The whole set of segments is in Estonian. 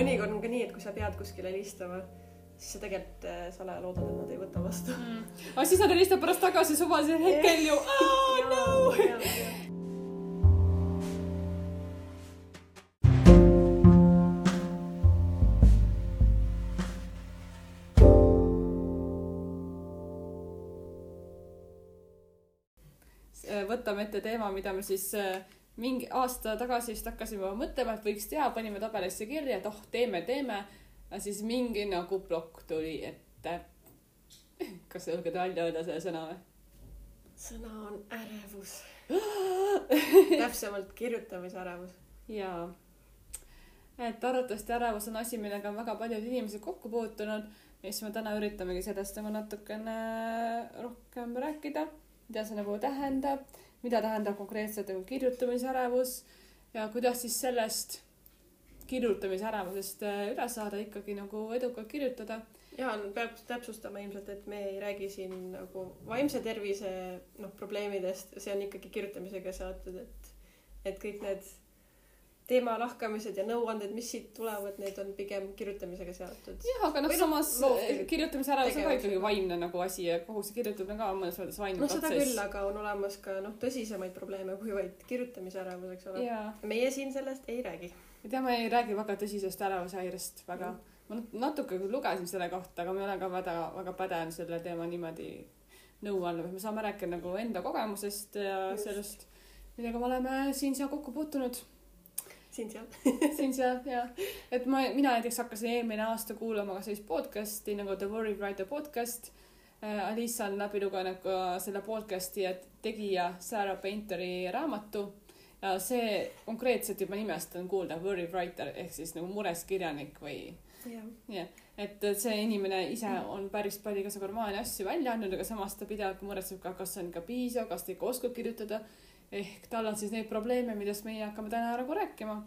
mõnikord on ka nii, et kui sa pead kuskile helistama, siis sa tegelikult äh, salaja loodad, et nad ei võta vastu. mm.. aga siis nad helistavad pärast tagasi suvalisel hetkel ju. Oh, no.. võtame ette teema, mida me siis äh, mingi aasta tagasi vist hakkasime mõtlema, et võiks teha, panime tabelisse kirja, et oh, teeme, teeme. ja siis mingi nagu plokk tuli ette. kas sa julged välja öelda selle sõna või? sõna on ärevus. täpsemalt kirjutamisärevus. jaa. et arvatavasti ärevus on asi, millega on väga paljud inimesed kokku puutunud ja siis me täna üritamegi sellest nagu natukene rohkem rääkida, mida see nagu tähendab, mida tähendab konkreetselt nagu kirjutamisärevus ja kuidas siis sellest kirjutamisärevusest äh, üle saada ikkagi nagu edukalt kirjutada. ja peab täpsustama ilmselt, et me ei räägi siin nagu vaimse tervise noh, probleemidest, see on ikkagi kirjutamisega seotud, et, et kõik need teema lahkamised ja nõuanded, mis siit tulevad, need on pigem kirjutamisega seotud. jah, aga noh, noh, samas loovfilm- kirjutamisärevus on ka ikkagi vaimne nagu asi ja kogu see kirjutamine ka mõnes mõttes vaimne no seda protsess küll, aga on olemas ka noh, tõsisemaid probleeme kui vaid kirjutamisärevus, eks ole. meie siin sellest ei räägi. ma tean, ma ei räägi väga tõsisest ärevushäirest väga mm.. ma nat- natuke küll lugesin selle kohta, aga ma ei ole ka väga, väga pädev selle teema niimoodi nõu andma, me saame rääkida nagu enda kogemusest ja. Just. sellest, millega me oleme siin-seal kokku puutunud, siin-seal. siin-seal ja et ma, mina näiteks hakkasin eelmine aasta kuulama ka sellist podcast'i nagu The Worry Writer podcast. Alisa on läbi lugenud ka selle podcast'i ja tegija Sarah Painteri raamatu ja see konkreetselt juba nimest on kuulda, worry writer ehk siis nagu mures kirjanik või jah, et see inimene ise on päris palju igasugu romaane ja asju välja andnud, aga samas ta pidevalt muretseb ka, kas see on ikka piisav, kas ta ikka oskab kirjutada. Ehk tal on siis neid probleeme, millest meie hakkame täna nagu rääkima.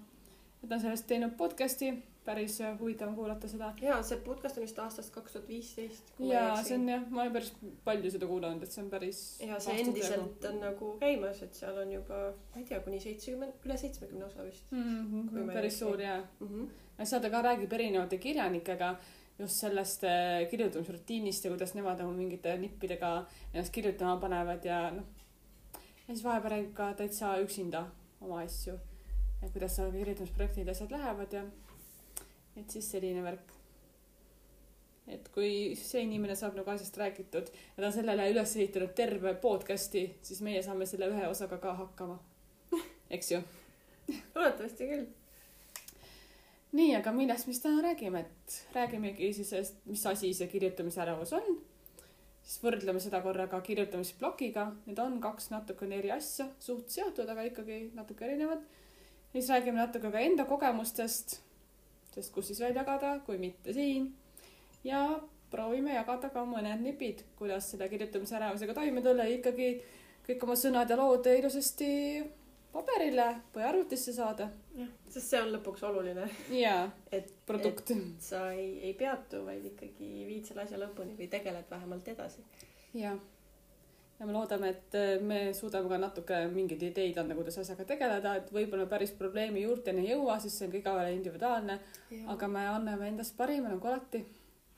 et ta on sellest teinud podcast'i, päris huvitav on kuulata seda. ja see podcast on vist aastast kaks tuhat viisteist. ja see on jah, ma olen päris palju seda kuulanud, et see on päris. ja see endiselt on nagu käimas, et seal on juba, ma ei tea, kuni seitsekümmend, üle seitsmekümne osa vist mm. -hmm, päris suur jaa mm. -hmm. ja seal ta ka räägib erinevate kirjanikega just sellest äh, kirjutamisrutiinist ja kuidas nemad nagu mingite nippidega ennast kirjutama panevad ja noh. Ja siis vahepeal räägib ka täitsa üksinda oma asju. et kuidas seal kirjutamisprojektid ja asjad lähevad ja et siis selline värk. et kui see inimene saab nagu asjast räägitud ja ta on sellele üles ehitanud terve podcast'i, siis meie saame selle ühe osaga ka hakkama. eks ju loodetavasti küll. nii, aga millest me siis täna räägime, et räägimegi siis mis asi see kirjutamisärevus on. Siis võrdleme seda korraga kirjutamisblokiga, need on kaks natukene eri asja, suht seotud, aga ikkagi natuke erinevad. siis räägime natuke ka enda kogemustest, sest kus siis veel jagada, kui mitte siin. ja proovime jagada ka mõned nipid, kuidas selle kirjutamisärevusega toime tulla ja ikkagi kõik oma sõnad ja lood ilusasti paberile või arvutisse saada. jah, sest see on lõpuks oluline, jaa, et produkt. sa ei, ei peatu, vaid ikkagi viid selle asja lõpuni või tegeled vähemalt edasi. jah. ja me loodame, et äh, me suudame ka natuke mingeid ideid anda, kuidas asjaga tegeleda, et võib-olla päris probleemi juurteni ei jõua, sest see on ka igavene individuaalne, aga me anname endast parima nagu alati.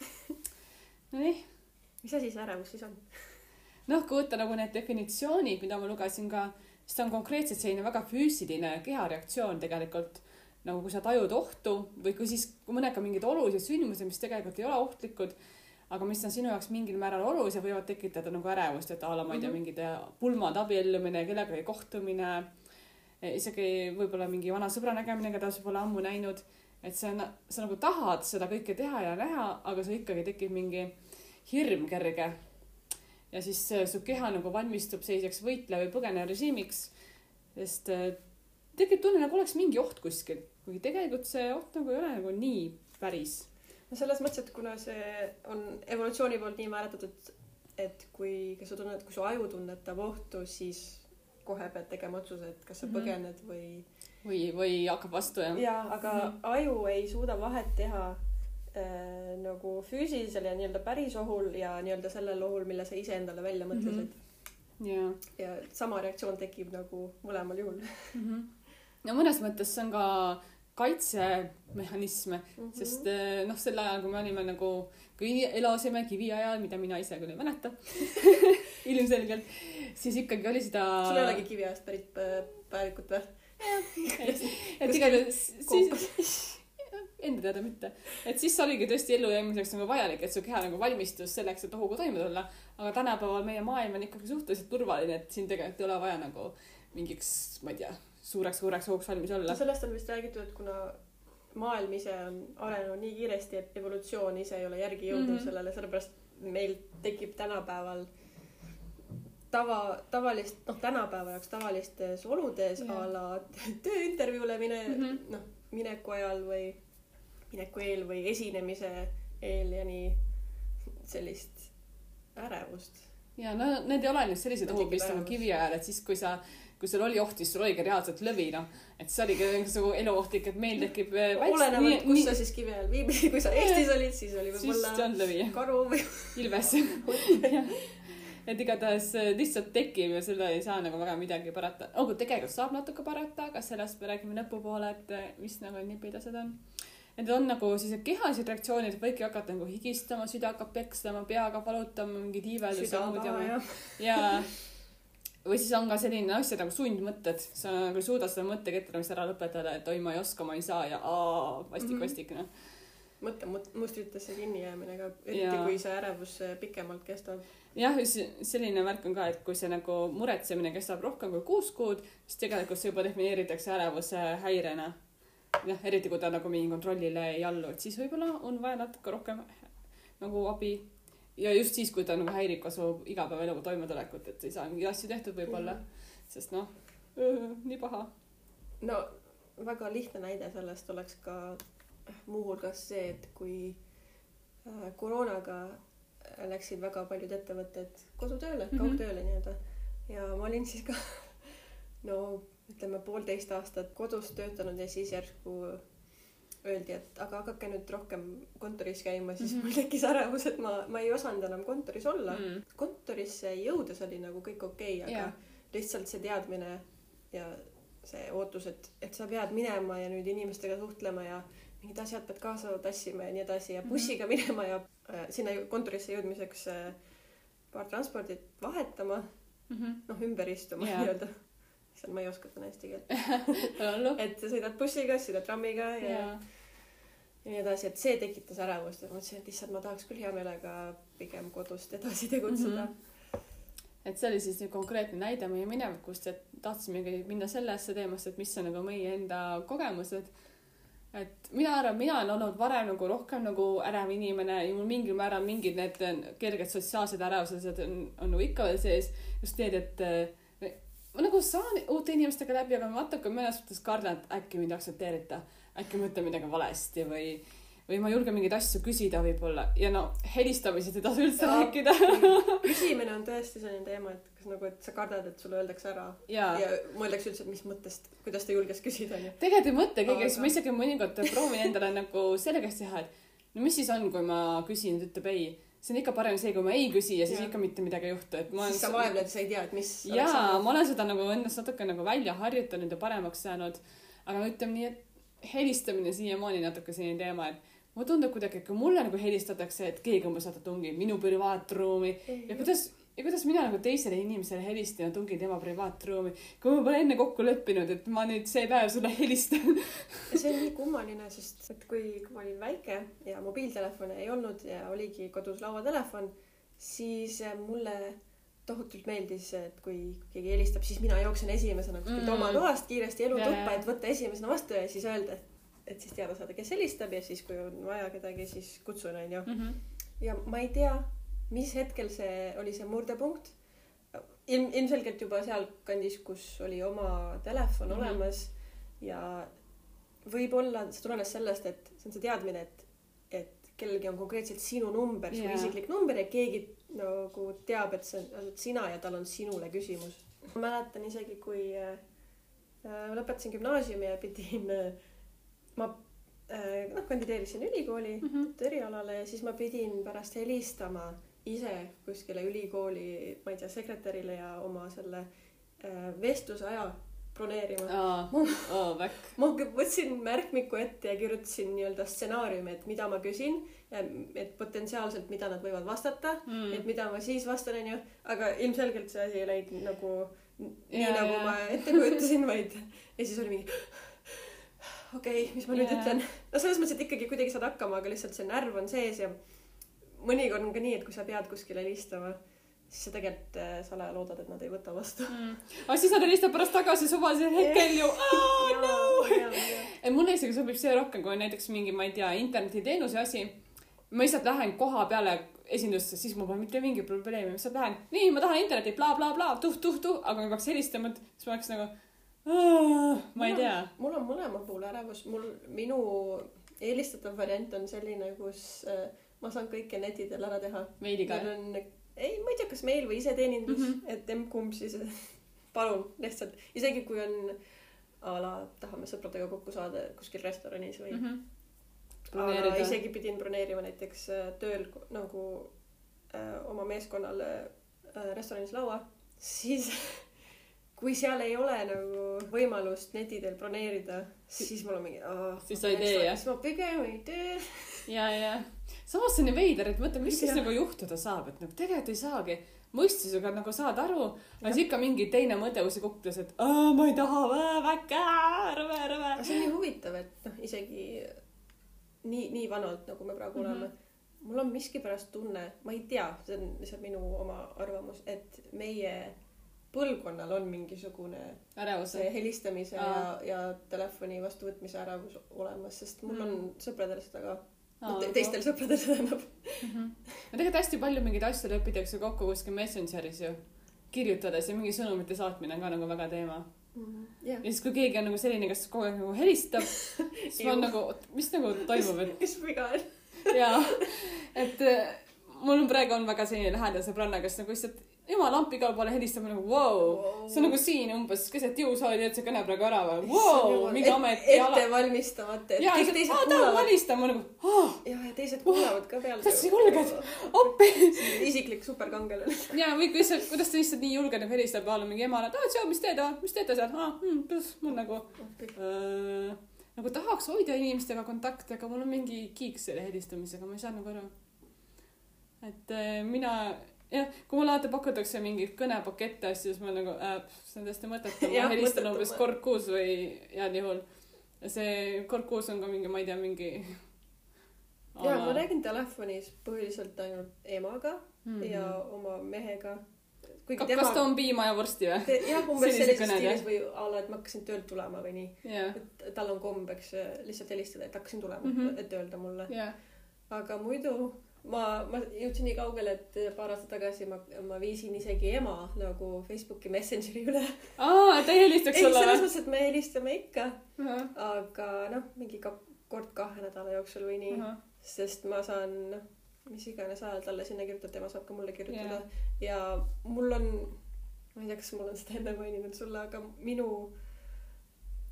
Nonii, mis asi see ärevus siis on? noh, kui võtta nagu need definitsioonid, mida ma lugesin ka, siis ta on konkreetselt selline väga füüsiline kehareaktsioon tegelikult. nagu kui sa tajud ohtu või kui siis mõnega mingid olulised sündmused, mis tegelikult ei ole ohtlikud, aga mis on sinu jaoks mingil määral olulised, võivad tekitada nagu ärevust, et a la ma ei tea, Mhm. mingid pulmad abiellumine, kellegagi kohtumine, isegi võib-olla mingi vana sõbra nägemine, keda sa pole ammu näinud. et see on, sa nagu tahad seda kõike teha ja näha, aga sul ikkagi tekib mingi hirm kerge ja siis äh, su keha nagu valmistub selliseks võitle või põgene režiimiks, sest äh, tekib tunne, nagu oleks mingi oht kuskil, kuigi tegelikult see oht nagu ei ole nagu nii päris. no selles mõttes, et kuna see on evolutsiooni poolt nii määratletud, et kui, kas sa tunned, kui su aju tunnetab ohtu, siis kohe pead tegema otsuse, et kas sa Mhm. põgened või või, või hakkab vastu jah? jaa, aga Mhm. aju ei suuda vahet teha äh, nagu füüsilisel ja nii-öelda päris ohul ja nii-öelda sellel ohul, mille sa iseendale välja mõtlesid mm. -hmm. ja sama reaktsioon tekib nagu mõlemal juhul. mm. -hmm. no mõnes mõttes see on ka kaitsemehhanisme mm, -hmm. sest eh, noh, sel ajal, kui me olime nagu, kui elasime kiviajal, mida mina ise küll ei mäleta ilmselgelt, siis ikkagi oli seda. sul ei olegi kiviajast pärit äh, päevikut või? et igatahes siis enda teada mitte. et siis oligi tõesti ellujäämiseks nagu vajalik, et su keha nagu valmistus selleks, et ohuga toime tulla. aga tänapäeval meie maailm on ikkagi suhteliselt turvaline, et siin tegelikult ei ole vaja nagu mingiks, ma ei tea, suureks-suureks ohuks valmis olla. sellest on vist räägitud, et kuna maailm ise on arenenud nii kiiresti, et evolutsioon ise ei ole järgi jõudnud mm -hmm. sellele, sellepärast meil tekib tänapäeval tava, tavalist, noh, tänapäeva jaoks tavalistes oludes yeah. a la tööintervjuule mine mm -hmm., noh, mineku ajal või mineku eel või esinemise eel ja nii sellist ärevust. ja no need ei ole nüüd sellised ohud, mis nagu kivi ajal, et siis kui sa, kui sul oli oht, siis sul oligi reaalselt lõvi, noh. et see oligi nagu eluohtlik, et meil tekib äh, olenevalt, kus nii, sa siis kivi ajal viibisid, kui sa Eestis olid, siis oli võib-olla karu või ilves et igatahes äh, lihtsalt tekib ja selle ei saa nagu väga midagi parata. olgu, tegelikult saab natuke parata, aga sellest me räägime lõpupoole, et äh, mis nagu nipidased on. Need on nagu sellised kehalised reaktsioonid, võidki hakata nagu higistama, süda hakkab peksema, pea hakkab valutama, mingid iiveldused ja, ja või siis on ka selline asja nagu sundmõtted, sa nagu ei suuda seda mõtteketramist ära lõpetada, et oi, ma ei oska, ma ei saa ja aa, vastik, vastik, noh mõttemustritesse kinni jäämine ka, eriti kui see ärevus pikemalt kestab. jah, selline värk on ka, et kui see nagu muretsemine kestab rohkem kui kuus kuud, siis tegelikult see juba defineeritakse ärevuse häirena. Jah, eriti kui ta nagu mingi kontrollile ei allu, et siis võib-olla on vaja natuke rohkem nagu abi. ja just siis, kui ta nagu häirib ka su igapäevaeluga toimetulekut, et ei saa mingeid asju tehtud võib-olla mm, -hmm. sest noh, nii paha. no väga lihtne näide sellest oleks ka muuhulgas see, et kui äh, koroonaga läksid väga paljud ettevõtted kodutööle mm, -hmm. kaugtööle nii-öelda ja ma olin siis ka no ütleme poolteist aastat kodus töötanud ja siis järsku öeldi, et aga hakake nüüd rohkem kontoris käima, siis mm -hmm. mul tekkis ärevus, et ma, ma ei osanud enam kontoris olla mm. -hmm. kontorisse jõudes oli nagu kõik okei okay,, aga yeah. lihtsalt see teadmine ja see ootus, et, et sa pead minema ja nüüd inimestega suhtlema ja mingid asjad pead kaasa tassima ja nii edasi ja mhm. bussiga minema ja äh, sinna kontorisse jõudmiseks äh, paar transpordit vahetama mm -hmm., noh, ümber istuma yeah. nii-öelda. Issand, ma ei oska täna eesti keelt et sa sõidad bussiga, sõidad trammiga ja yeah. ja nii edasi, et see tekitas ärevust ja ma mõtlesin, et issand, ma tahaks küll hea meelega pigem kodust edasi tegutseda mm. -hmm. et see oli siis konkreetne näide meie minevikust, et tahtsimegi minna sellesse teemasse, et mis on nagu meie enda kogemused et mina arvan, mina olen olnud varem nagu rohkem nagu ärev inimene ja mul mingil määral mingid need kerged sotsiaalsed ärevused on, on nagu ikka veel sees. just need, et ma nagu saan uute inimestega läbi, aga ma natuke mõnes mõttes kardan, et äkki mind ei aktsepteerita. äkki ma ütlen midagi valesti või või ma julgen mingeid asju küsida võib-olla. Ja no helistamisest ei tasu üldse ja, rääkida. Küsimine on tõesti selline teema, et kas nagu, et sa kardad, et sulle öeldakse ära? Ja, ja mõeldakse üldse, et mis mõttest, kuidas ta julges küsida tegelikult ei mõtle keegi, siis ma isegi mõnikord proovin endale nagu selgeks teha, et no mis siis on, kui ma küsin, ta ütleb ei see on ikka parem see, kui ma ei küsi ja siis ja. ikka mitte midagi ei juhtu, et ma siis sa vaevled, sa ei tea, et mis jaa, ma olen seda nagu ennast natuke nagu välja harjutanud ja paremaks saanud. aga ütleme nii, et helistamine siiamaani natuke selline teema, et mulle tundub kuidagi, et kui mulle nagu helistatakse, et keegi umbes vaata tungib minu privaatruumi ja kuidas, ja kuidas mina nagu teisele inimesele helistan ja tungin tema privaatruumi, kui ma pole enne kokku leppinud, et ma nüüd see päev sulle helistan see on nii kummaline, sest et kui, kui ma olin väike ja mobiiltelefone ei olnud ja oligi kodus lauatelefon, siis äh, mulle tohutult meeldis, et kui keegi helistab, siis mina jooksen esimesena kuskilt mm. oma toast kiiresti elutuppa, et võtta esimesena vastu ja siis öelda, et et siis teada saada, kes helistab ja siis, kui on vaja kedagi, siis kutsun, onju. Mhm. ja ma ei tea, mis hetkel see oli see murdepunkt. ilm, ilmselgelt juba sealkandis, kus oli oma telefon mm -hmm. olemas ja võib-olla see tulenes sellest, et see on see teadmine, et, et kellelgi on konkreetselt sinu number yeah., su isiklik number ja keegi nagu teab, et see oled sina ja tal on sinule küsimus. ma mäletan isegi, kui äh, lõpetasin gümnaasiumi ja pidin äh, ma äh, noh, kandideerisin ülikooli mm -hmm. erialale ja siis ma pidin pärast helistama ise kuskile ülikooli, ma ei tea, sekretärile ja oma selle äh, vestlusaja broneerima. aa, oo, väkk. ma võtsin märkmiku ette ja kirjutasin nii-öelda stsenaariumi, et mida ma küsin, et potentsiaalselt, mida nad võivad vastata mm., et mida ma siis vastan, onju, aga ilmselgelt see asi ei läinud nagu nii Jaa, nagu jaa. ma ette kujutasin, vaid ja siis oli mingi okei okay,, mis ma nüüd Jaa. ütlen. no selles mõttes, et ikkagi kuidagi saad hakkama, aga lihtsalt see närv on sees ja mõnikord on ka nii, et kui sa pead kuskile helistama, siis sa tegelikult äh, salaja loodad, et nad ei võta vastu. aga siis nad helistavad pärast tagasi suvalisel hetkel ju. et mulle isegi sobib see rohkem, kui näiteks mingi, ma ei tea, internetiteenuse asi. ma lihtsalt lähen koha peale esindusse, siis mul pole mitte mingit probleemi, ma lihtsalt lähen, nii, ma tahan internetti bla,, blablabla, tuh-tuh-tuh, aga kui ma peaks helistama, siis ma oleks nagu, ma ei tea. mul on mõlema puhul ärevus, mul, minu eelistatav variant on selline, kus äh, ma saan kõike neti teel ära teha. meiliga meil. on, ei, ma ei tea, kas meil või iseteenindus mm. -hmm. et emb-kumb siis, palun lihtsalt, isegi kui on a la tahame sõpradega kokku saada kuskil restoranis või mm. -hmm. aga broneerida. isegi pidin broneerima näiteks äh, tööl nagu äh, oma meeskonnale äh, restoranis laua, siis kui seal ei ole nagu võimalust neti teel broneerida, siis mul on mingi. Siis sa ei tee, jah? siis ma pigem ei tee. ja, ja samas see on nii veider, et mõtle, mis siis Jah. nagu juhtuda saab, et nagu tegelikult ei saagi. mõistusega nagu saad aru, aga siis ikka mingi teine mõte kuskil kuklas, et ma ei taha, väike, rõve, rõve see on nii huvitav, et noh, isegi nii, nii vanalt, nagu me praegu mm. -hmm. oleme, mul on miskipärast tunne, ma ei tea, see on lihtsalt minu oma arvamus, et meie põlvkonnal on mingisugune ärevus. helistamise Aa. ja, ja telefoni vastuvõtmise ärevus olemas, sest mul on Mm. sõpradel seda ka. Aa, teistel sõpradel seda enam. Mhm. no tegelikult hästi palju mingeid asju lepitakse kokku kuskil Messengeris ju. kirjutades ja mingi sõnumite saatmine on ka nagu väga teema. jah, ja siis, kui keegi on nagu selline, kes kogu aeg nagu helistab, siis ma olen nagu, mis nagu toimub, et mis viga on? jaa, et äh, mul on praegu on väga selline lähedane sõbranna, kes nagu lihtsalt jumal lamp igale poole helistab nagu vau wow.. see on nagu siin umbes keset jõusaali, et see kõne praegu ära või, vau, mingi ameti ala. ette valmistamata, et kõik lihtsalt, teised kuulavad. valistama, ma nagu, aa, ja, ja teised kuulavad ka peale. Kuidas sa julged? appi. isiklik superkangelane. ja, või sa, kuidas ta lihtsalt nii julge nagu helistab, la mingi emale, et aa, tšau, mis teed, mis teete seal, aa, pluss, mul nagu äh,, nagu tahaks hoida inimestega kontakti, aga mul on mingi kiik selle helistamisega, ma ei saa nagu aru. et äh, mina, jah, kui mulle alati pakutakse mingeid kõnepakette asju, siis ma nagu äh,, see on täiesti mõttetu, ma helistan umbes kord kuus või heal juhul. see kord kuus on ka mingi, ma ei tea, mingi. ja ma räägin telefonis põhiliselt ainult emaga mm ja oma mehega. kuigi kas ta on piima ja vorsti või? jah, umbes sellises stiilis või a la, et ma hakkasin töölt tulema või nii. jah, et tal on kombeks äh, lihtsalt helistada, et hakkasin tulema mm. -hmm. et öelda mulle. jah. aga muidu ma, ma jõudsin nii kaugele, et paar aastat tagasi ma, ma viisin isegi ema nagu Facebooki Messengeri üle. aa, ta ei helistaks sulle selles või? mõttes, et me helistame ikka, aga noh, mingi ka kord kahe nädala jooksul või nii, sest ma saan noh, mis iganes ajal talle sinna kirjutada, tema saab ka mulle kirjutada. Ja mul on, ma ei tea, kas mul on seda enne maininud sulle, aga minu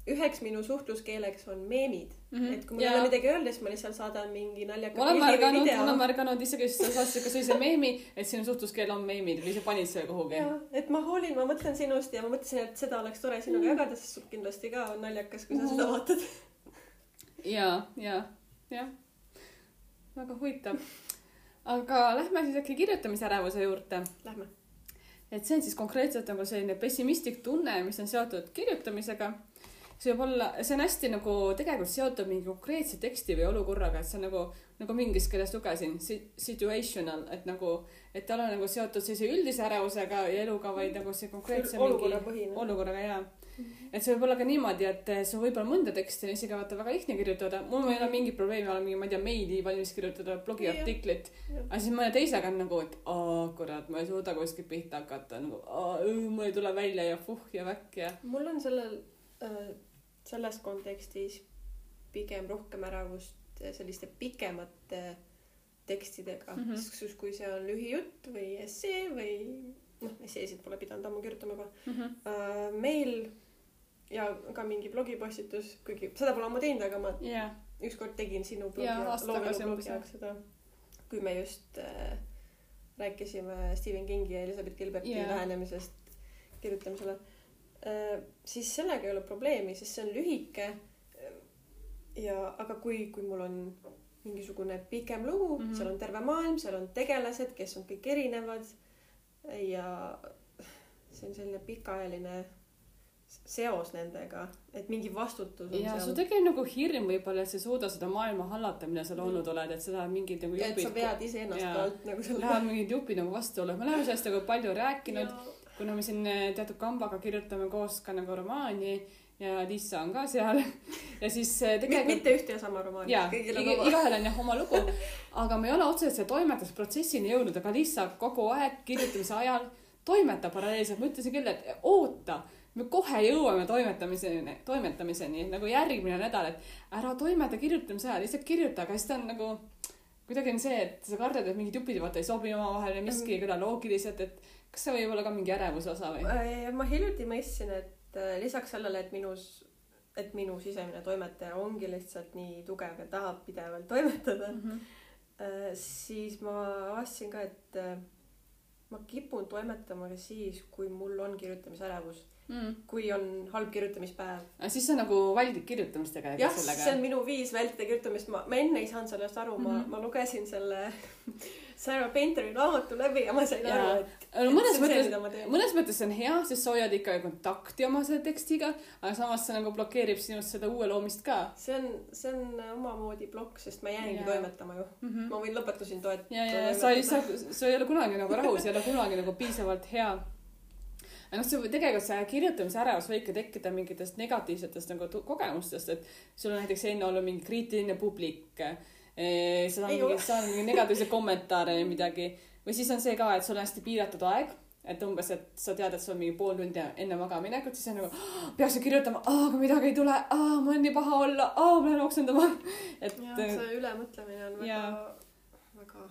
üheks minu suhtluskeeleks on meemid mm. -hmm. et kui mul ei ole midagi öelda, siis ma lihtsalt saadan mingi naljaka ma olen märganud, ma olen. märganud isegi, sa saatsid ka sellise meemi, et sinu suhtluskeel on meemid või sa panid selle kuhugi. et ma hoolin, ma mõtlen sinust ja ma mõtlesin, et seda oleks tore sinuga jagada, sest sul kindlasti ka on naljakas, kui sa seda vaatad. ja, ja, jah. väga huvitav. aga lähme siis äkki kirjutamisärevuse juurde. Lähme. et see on siis konkreetselt nagu selline pessimistlik tunne, mis on seotud kirjutamisega. See võib olla, see on hästi nagu tegelikult seotud mingi konkreetse teksti või olukorraga, et see on nagu, nagu ma inglise keeles lugesin, situational, et nagu, et tal on nagu seotud sellise üldise ärevusega ja eluga, vaid nagu see konkreetse mingi olukorrapõhine. olukorraga ja et see võib olla ka niimoodi, et sul võib-olla mõnda teksti on isegi vaata väga lihtne kirjutada, mul ei ole mingit probleemi, olen mingi, ma ei tea, meili valmis kirjutada, blogiartiklit, aga siis mõne teisega on nagu, et aa kurat, ma ei suuda kuskilt pihta hakata, nagu aa mul ei tule välja ja fuh ja väkk ja mul on sellel äh,, selles kontekstis pigem rohkem ärevust äh, selliste pikemate tekstidega mm. -hmm. sest kui see on lühijutt või essee või noh, esseesid pole pidanud ammu kirjutama juba mm. -hmm. äh,. meil ja ka mingi blogipostitus, kuigi seda pole ammu teinud, aga ma ja, ükskord tegin sinu blogi jah. jaoks seda, kui me just äh, rääkisime Stephen Kingi ja Elizabeth Gilberti yeah. lähenemisest kirjutamisele siis sellega ei ole probleemi, sest see on lühike. ja, aga kui, kui mul on mingisugune pikem lugu mm. -hmm. seal on terve maailm, seal on tegelased, kes on kõik erinevad ja see on selline pikaajaline seos nendega, et mingi vastutus on ja sul seal. tekib nagu hirm võib-olla, et sa ei suuda seda maailma hallata, mida sa loonud oled, et seda mingid nagu ja et sa jupid, vead iseennast ka alt nagu selle lähevad mingid jupid nagu vastuollu, me oleme sellest nagu palju rääkinud, kuna me siin eh, teatud kambaga kirjutame koos ka nagu romaani ja Liisa on ka seal ja siis eh, tegelikult mitte ühte ja sama romaani jaa, igaühel on jah oma lugu, aga me ei ole otseselt selle toimetusprotsessini jõudnud, aga Liisa kogu aeg kirjutamise ajal toimetab paralleelselt, ma ütlesin küll, et oota, me kohe jõuame toimetamiseni, toimetamiseni nagu järgmine nädal, et ära toimeta kirjutamise ajal, lihtsalt kirjuta, aga siis ta on nagu kuidagi on see, et sa kardad, et mingid jupid vaata ei sobi omavahel ja miski ei kõla loogiliselt, et kas see võib olla ka mingi ärevuse osa või? Äh, ma hiljuti mõistsin, et äh, lisaks sellele, et minus, et minu sisemine toimetaja ongi lihtsalt nii tugev ja tahab pidevalt toimetada, Mhm. siis ma avastasin ka, et ma kipun toimetama ka siis, kui mul on kirjutamisärevus, Mm. kui on halb kirjutamispäev. aga siis sa nagu väldid kirjutamist tegelikult jah, see on minu viis vältida kirjutamist, ma, ma enne ei saanud sellest aru mm, -hmm. Mhm. ma, ma lugesin selle Sarah Painteri raamatu läbi ja ma sain Jaa. aru, et no mõnes mõttes mõnes mõttes see on hea, sest sa hoiad ikka kontakti oma selle tekstiga, aga samas see nagu blokeerib sinust seda uue loomist ka see on, see on omamoodi plokk, sest ma jäängi Jaa. toimetama ju. mm. -hmm. ma võin lõpetasin toet-. ja, ja, ja sa ei, sa, sa ei ole kunagi nagu rahus, ei ole kunagi nagu piisavalt hea. aga noh, see tegelikult see kirjutamise ärevus võibki tekkida mingitest negatiivsetest nagu kogemustest, et sul on näiteks enne olnud mingi kriitiline publik. Ei mingi, saad mingi negatiivseid kommentaare või midagi. Või siis on see ka, et sul on hästi piiratud aeg. Et umbes, et sa tead, et sul on mingi pool tundi enne magamaminekut, siis on nagu peaks ju kirjutama, aga midagi ei tule, mul on nii paha olla, ma lähen oksendama. et see ülemõtlemine on väga väga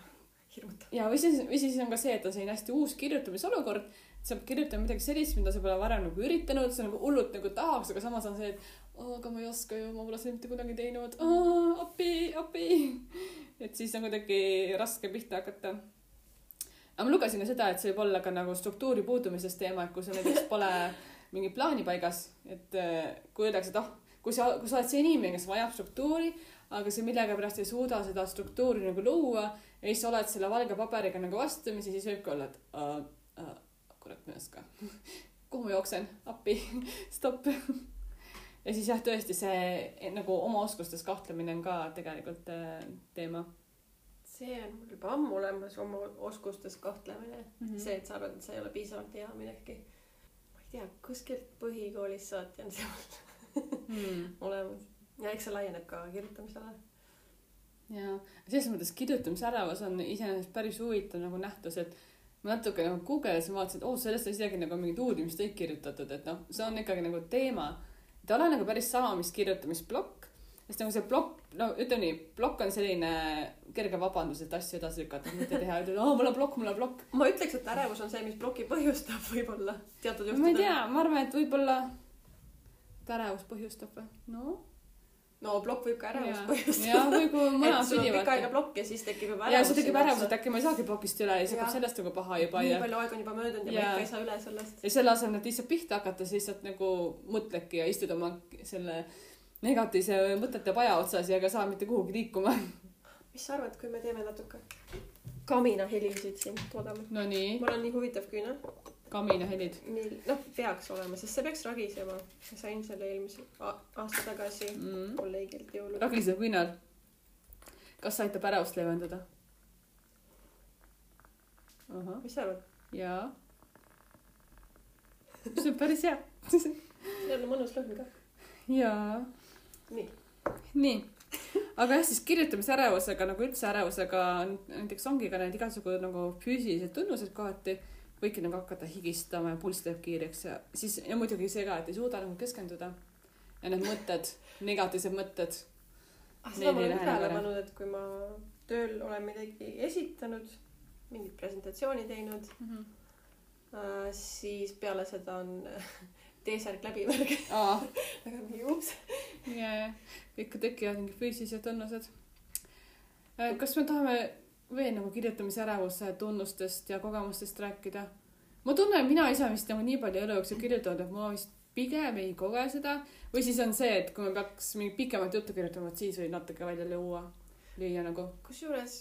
hirmutav. ja või siis, või siis on ka see, et on selline hästi uus kirjutamisolukord, sa pead kirjutama midagi sellist, mida sa pole varem nagu üritanud, sa nagu hullult nagu tahaks, aga samas on see, et oo, aga ma ei oska ju, ma pole seda mitte kunagi teinud, appi, appi. et siis on kuidagi raske pihta hakata. aga ma lugesin ka seda, et see võib olla ka nagu struktuuri puudumisest teema, et kui sul näiteks pole mingit plaani paigas, et äh, kui öeldakse, et ah, kui sa, kui sa oled see inimene, kes vajab struktuuri, aga sa millegipärast ei suuda seda struktuuri nagu luua ja siis sa oled selle valge paberiga nagu vastamisi, siis võibki olla, et uh, uh, kurat, oska. kuhu ma jooksen, appi, stopp. ja siis jah, tõesti see nagu oma oskustes kahtlemine on ka tegelikult äh, teema see on mul juba ammu olemas, oma oskustes kahtlemine mm. -hmm. see, et sa arvad, et sa ei ole piisavalt hea millegi. ma ei tea, kuskilt põhikoolist saati on see hmm. olemas. ja eks see laieneb ka kirjutamisele. ja selles mõttes kirjutamisärevus on iseenesest päris huvitav nagu nähtus, et ma natuke nagu guugeldasin, vaatasin, et oo, sellest on isegi nagu mingid uurimistöid kirjutatud, et noh, see on ikkagi nagu teema. ta ei ole nagu päris sama, mis kirjutamisplokk, sest nagu see plokk, no ütleme nii, plokk on selline kerge vabandus, et asju edasi lükata, mitte teha, ütled, aa, mul on plokk, mul on plokk. ma ütleks, et ärevus on see, mis ploki põhjustab võib-olla teatud ma ei juhtudel. tea, ma arvan, et võib-olla et ärevus põhjustab või? no. No plokk võib ka ärevust jah, põhjustada. võib-olla et mõlemad sul on pikk aega plokk ja siis tekib juba ja ärevus. siis tekib ärevus, et äkki ma ei saagi plokist üle ja siis Jah. hakkab sellest nagu paha juba nii ja palju aega on juba möödunud ja ma Jaa. ikka ei saa üle sellest. ja selle asemel, et lihtsalt pihta hakata, siis lihtsalt nagu mõtledki ja istud oma selle negatiivse mõtete paja otsas ja ega saa mitte kuhugi liikuma. mis sa arvad, kui me teeme natuke kaminahelisid siin toodame? Nonii, mul on nii huvitav küünal. kaminahelid. nii, noh, peaks olema, sest see peaks ragisema. ma sain selle eelmise aasta tagasi Mm. kolleegilt jõulud. ragisev küünal. kas see aitab ärevust leevendada? mis sa arvad? jaa. see on päris hea. see on mõnus lõhn ka. jaa nii, nii, aga jah, siis kirjutamisärevusega nagu üldse ärevusega näiteks ongi ka need igasugu nagu füüsilised tunnused kohati. Võidki nagu hakata higistama ja pulss läheb kiireks ja siis ja muidugi see ka, et ei suuda nagu keskenduda. ja need mõtted, negatiivsed mõtted. ah, seda ma olen tähele pannud, et kui ma tööl olen midagi esitanud, mingit presentatsiooni teinud Mhm. äh,, siis peale seda on T-särk läbi värk. aa, aga mingi ups. ja, ja ikka tekivad mingid füüsilised tunnused. kas me tahame veel nagu kirjutamisärevuse tunnustest ja kogemustest rääkida? ma tunnen, mina ise vist nagu nii palju elu jooksul kirjutanud, et ma vist pigem ei koge seda või siis on see, et kui ma peaks mingit pikemat juttu kirjutama, et siis võib natuke välja lüüa, lüüa nagu kusjuures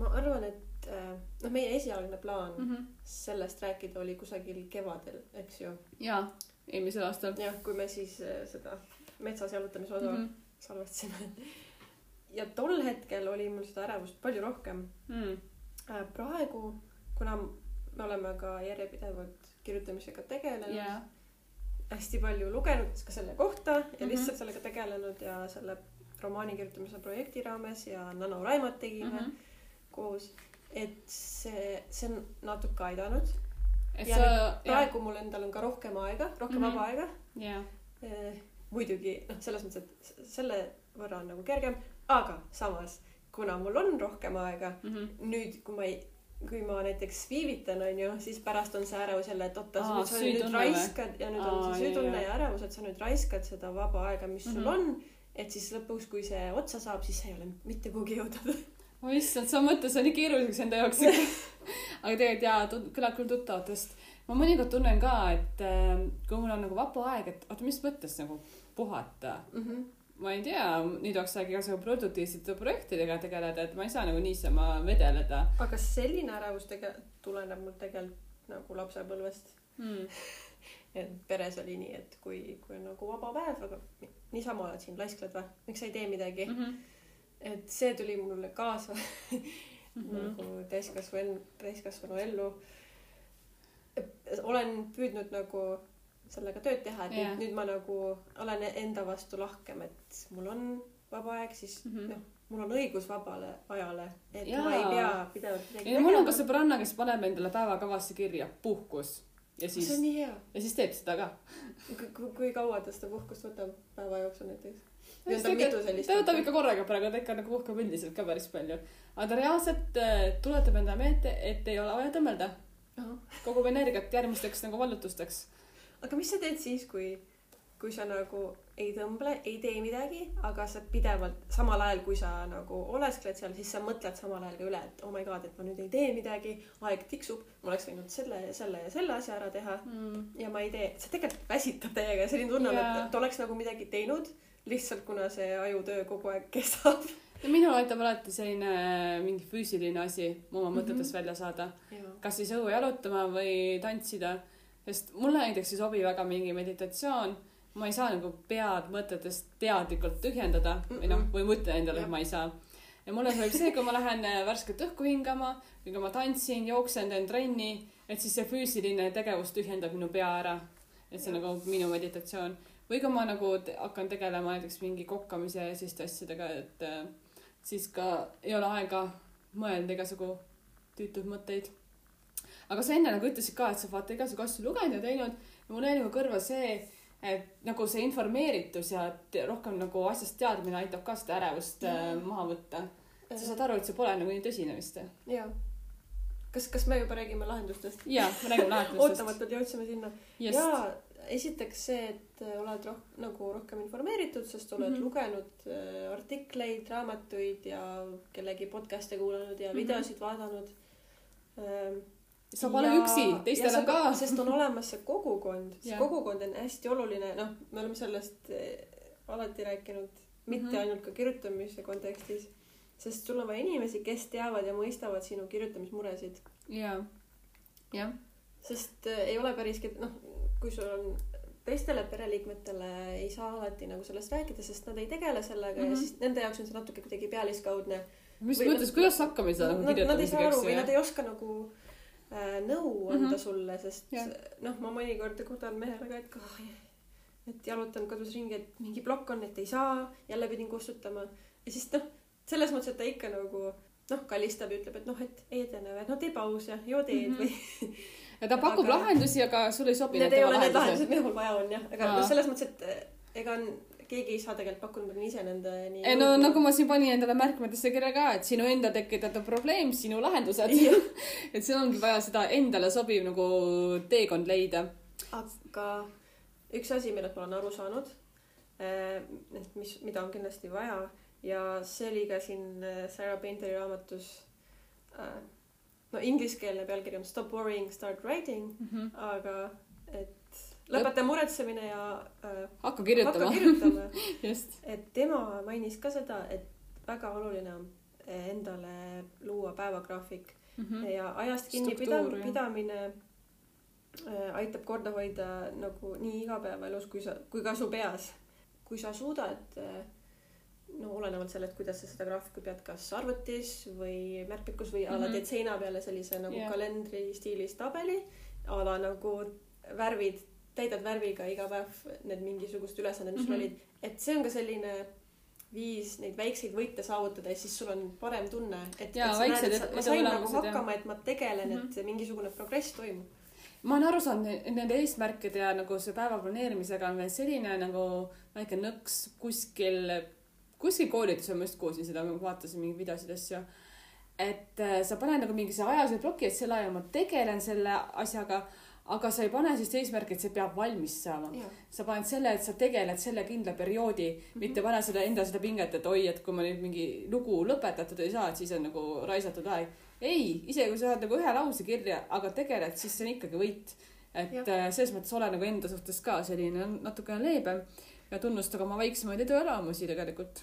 ma arvan, et äh, noh, meie esialgne plaan mm. -hmm. sellest rääkida oli kusagil kevadel, eks ju. jaa, eelmisel aastal jah, kui me siis äh, seda metsas jalutamise osa mm. -hmm. salvestasime. Ja tol hetkel oli mul seda ärevust palju rohkem. -hmm. Äh, praegu, kuna me oleme ka järjepidevalt kirjutamisega tegelenud yeah., hästi palju lugenud ka selle kohta ja mm. -hmm. lihtsalt sellega tegelenud ja selle romaani kirjutamise projekti raames ja Nano Raimat tegime mm -hmm. koos. et see, see on natuke aidanud. ja sa praegu mul endal on ka rohkem aega, rohkem mm. -hmm. vaba aega Eh, muidugi noh, selles mõttes, et selle võrra on nagu kergem, aga samas, kuna mul on rohkem aega, nüüd, kui ma ei, kui ma näiteks viivitan, onju, siis pärast on see ärevus jälle, et oota, Aa, nüüd sa nüüd raiskad ja nüüd on Aa, see jaa, süütunne ja ärevus, et sa nüüd raiskad seda vaba aega, mis sul Mhm. on. et siis lõpuks, kui see otsa saab, siis sa ei ole mitte kuhugi jõudnud. oi issand, sa mõtled, see on nii keeruliseks enda jaoks aga tegelikult jaa, kõlab küll tuttavatest. ma mõnikord tunnen ka, et äh, kui mul on nagu vaba aeg, et oota, mis mõttes nagu puhata. Ma ei tea, nüüd oleks aeg igasugu produktiivsete projektidega tegeleda, et ma ei saa nagu niisama vedeleda aga selline ärevus tege-, tuleneb mul tegelikult nagu lapsepõlvest. mm.. et peres oli nii, et kui, kui on nagu vaba päev, aga niisama oled siin, laiskled või, miks sa ei tee midagi mm. Mm -hmm. -hmm. et see tuli mulle kaasa Mm -hmm. nagu täiskasvanu, täiskasvanu ellu. olen püüdnud nagu sellega tööd teha, et Jaa. nüüd, nüüd ma nagu olen enda vastu lahkem, et mul on vaba aeg, siis mm. -hmm. noh, mul on õigus vabale ajale, et Jaa. ma ei pea pidevalt midagi no mul on ka sõbranna, kes paneb endale päevakavasse kirja puhkus ja see siis on, nii hea. ja siis teeb seda ka. kui, kui kaua ta seda puhkust võtab päeva jooksul näiteks? ta võtab ikka korraga praegu, ta ikka nagu puhkab üldiselt ka päris palju. aga ta reaalselt äh, tuletab endale meelde, et ei ole vaja tõmmelda. kogub energiat järgmisteks nagu vallutusteks. Aga mis sa teed siis, kui, kui sa nagu ei tõmble, ei tee midagi, aga sa pidevalt, samal ajal kui sa nagu oleskled seal, siis sa mõtled samal ajal ka üle, et oh my god, et ma nüüd ei tee midagi, aeg tiksub, ma oleks võinud selle ja selle ja selle asja ära teha Mm. ja ma ei tee, see tegelikult väsitab täiega, selline tunne on yeah., et oleks nagu midagi teinud, lihtsalt kuna see ajutöö kogu aeg kestab. ja minul aitab alati selline äh, mingi füüsiline asi oma mõtetest mm. -hmm. välja saada. kas siis õue jalutama või tantsida, sest mulle näiteks ei sobi väga mingi meditatsioon. ma ei saa nagu pead mõtetest teadlikult tühjendada või noh, või mõtlen endale, et ma ei saa. ja mulle sobib see, kui ma lähen äh, värsket õhku hingama või kui ma tantsin, jooksen, teen trenni, et siis see füüsiline tegevus tühjendab minu pea ära. et see on nagu minu meditatsioon. või kui ma nagu te hakkan tegelema näiteks mingi kokkamise ja selliste asjadega, et äh, siis ka ei ole aega mõelda igasugu tüütuid mõtteid. Aga sa enne nagu ütlesid ka, et sa vaata igasugu asju lugenud ja teinud ja mul jäi nagu kõrva see, et nagu see informeeritus ja rohkem nagu asjast teadmine aitab ka seda ärevust äh, maha võtta. sa saad aru, et see pole nagu nii tõsine vist? jaa. kas, kas me juba räägime lahendustest? jaa, me räägime lahendustest. ootamatult jõudsime sinna. jaa, esiteks see, et äh, oled roh-, nagu rohkem informeeritud, sest oled mm. -hmm. lugenud äh, artikleid, raamatuid ja kellegi podcast'e kuulanud ja Mhm. videosid vaadanud ähm,. Sa pole üksi, teistel on ka. sest on olemas see kogukond, see kogukond on hästi oluline, noh, me oleme sellest äh, alati rääkinud, mitte mm Mhm. -hmm. ainult ka kirjutamise kontekstis, sest sul on vaja inimesi, kes teavad ja mõistavad sinu kirjutamismuresid jaa, jah, sest äh, ei ole päris, noh, kui sul on teistele pereliikmetele ei saa alati nagu sellest rääkida, sest nad ei tegele sellega mm -hmm. Mhm. ja siis nende jaoks on see natuke kuidagi pealiskaudne. mis Või- mõttes, kuidas hakkama nagu ei saa kirjutamisega, aru eks ju nad, ei oska nagu nõu anda mm. -hmm. sulle, sest Jah. noh, ma mõnikord kuulan mehele ka, et oh, et jalutan kodus ringi, et mingi plokk on, et ei saa, jälle pidin kustutama ja siis noh, selles mõttes, et ta ikka nagu noh, kallistab ja ütleb, et noh, et edene, et no tee paus ja joo teed mm. -hmm. või ja ta pakub aga- lahendusi, aga sul ei sobi Need ei ole need lahendused, mida mul vaja on jah, aga noh, selles mõttes, et eh, ega on, keegi ei saa tegelikult pakkuda, ma pean ise nendeni ei no nagu ma siin panin endale märkmetesse kirja ka, et sinu enda tekitatud probleem, sinu lahendused. et siin ongi vaja seda endale sobiv nagu teekond leida. aga üks asi, millest ma olen aru saanud, et mis, mida on kindlasti vaja ja see oli ka siin eh, Sarah Painteri raamatus. no ingliskeelne pealkiri on Stop worrying, start writing, aga et lõpeta muretsemine ja äh, hakka kirjutama hakka. kirjutama. just. et tema mainis ka seda, et väga oluline on endale luua päevagraafik Mhm. ja ajast kinni Struktuur, pida- jah. pidamine äh, aitab korda hoida nagu nii igapäevaelus kui sa, kui ka su peas. kui sa suudad äh, no olenevalt sellest, kuidas sa seda graafikut pead, kas arvutis või märkmikus või a la Mhm. teed seina peale sellise nagu yeah. kalendri stiilis tabeli, a la nagu värvid, täidad värviga iga päev need mingisugused ülesanded, mis sul Mhm. olid, et see on ka selline viis neid väikseid võite saavutada ja siis sul on parem tunne, et, et Jaa, sa väiksed näed, et sa, ma sain nagu hakkama, et ma tegelen mm, Mhm. -hmm. et mingisugune progress toimub. ma olen aru saanud, et nende eesmärkide ja nagu see päeva planeerimisega on veel selline nagu väike nõks kuskil, kuskil koolitusel ma just kuulsin seda, ma vaatasin mingeid videosid, asju. et äh, sa paned nagu mingi see ajalise ploki, et sel ajal ma tegelen selle asjaga, aga sa ei pane siis eesmärki, et see peab valmis saama. sa paned selle, et sa tegeled selle kindla perioodi mm, -hmm. mitte pane seda enda seda pinget, et oi, et kui ma nüüd mingi lugu lõpetatud ei saa, et siis on nagu raisatud aeg. ei, isegi kui sa saad nagu ühe lause kirja, aga tegeled, siis see on ikkagi võit. et Jah. äh, selles mõttes ole nagu enda suhtes ka selline natukene leebem ja tunnusta ka oma väiksemaid eduelamusi tegelikult.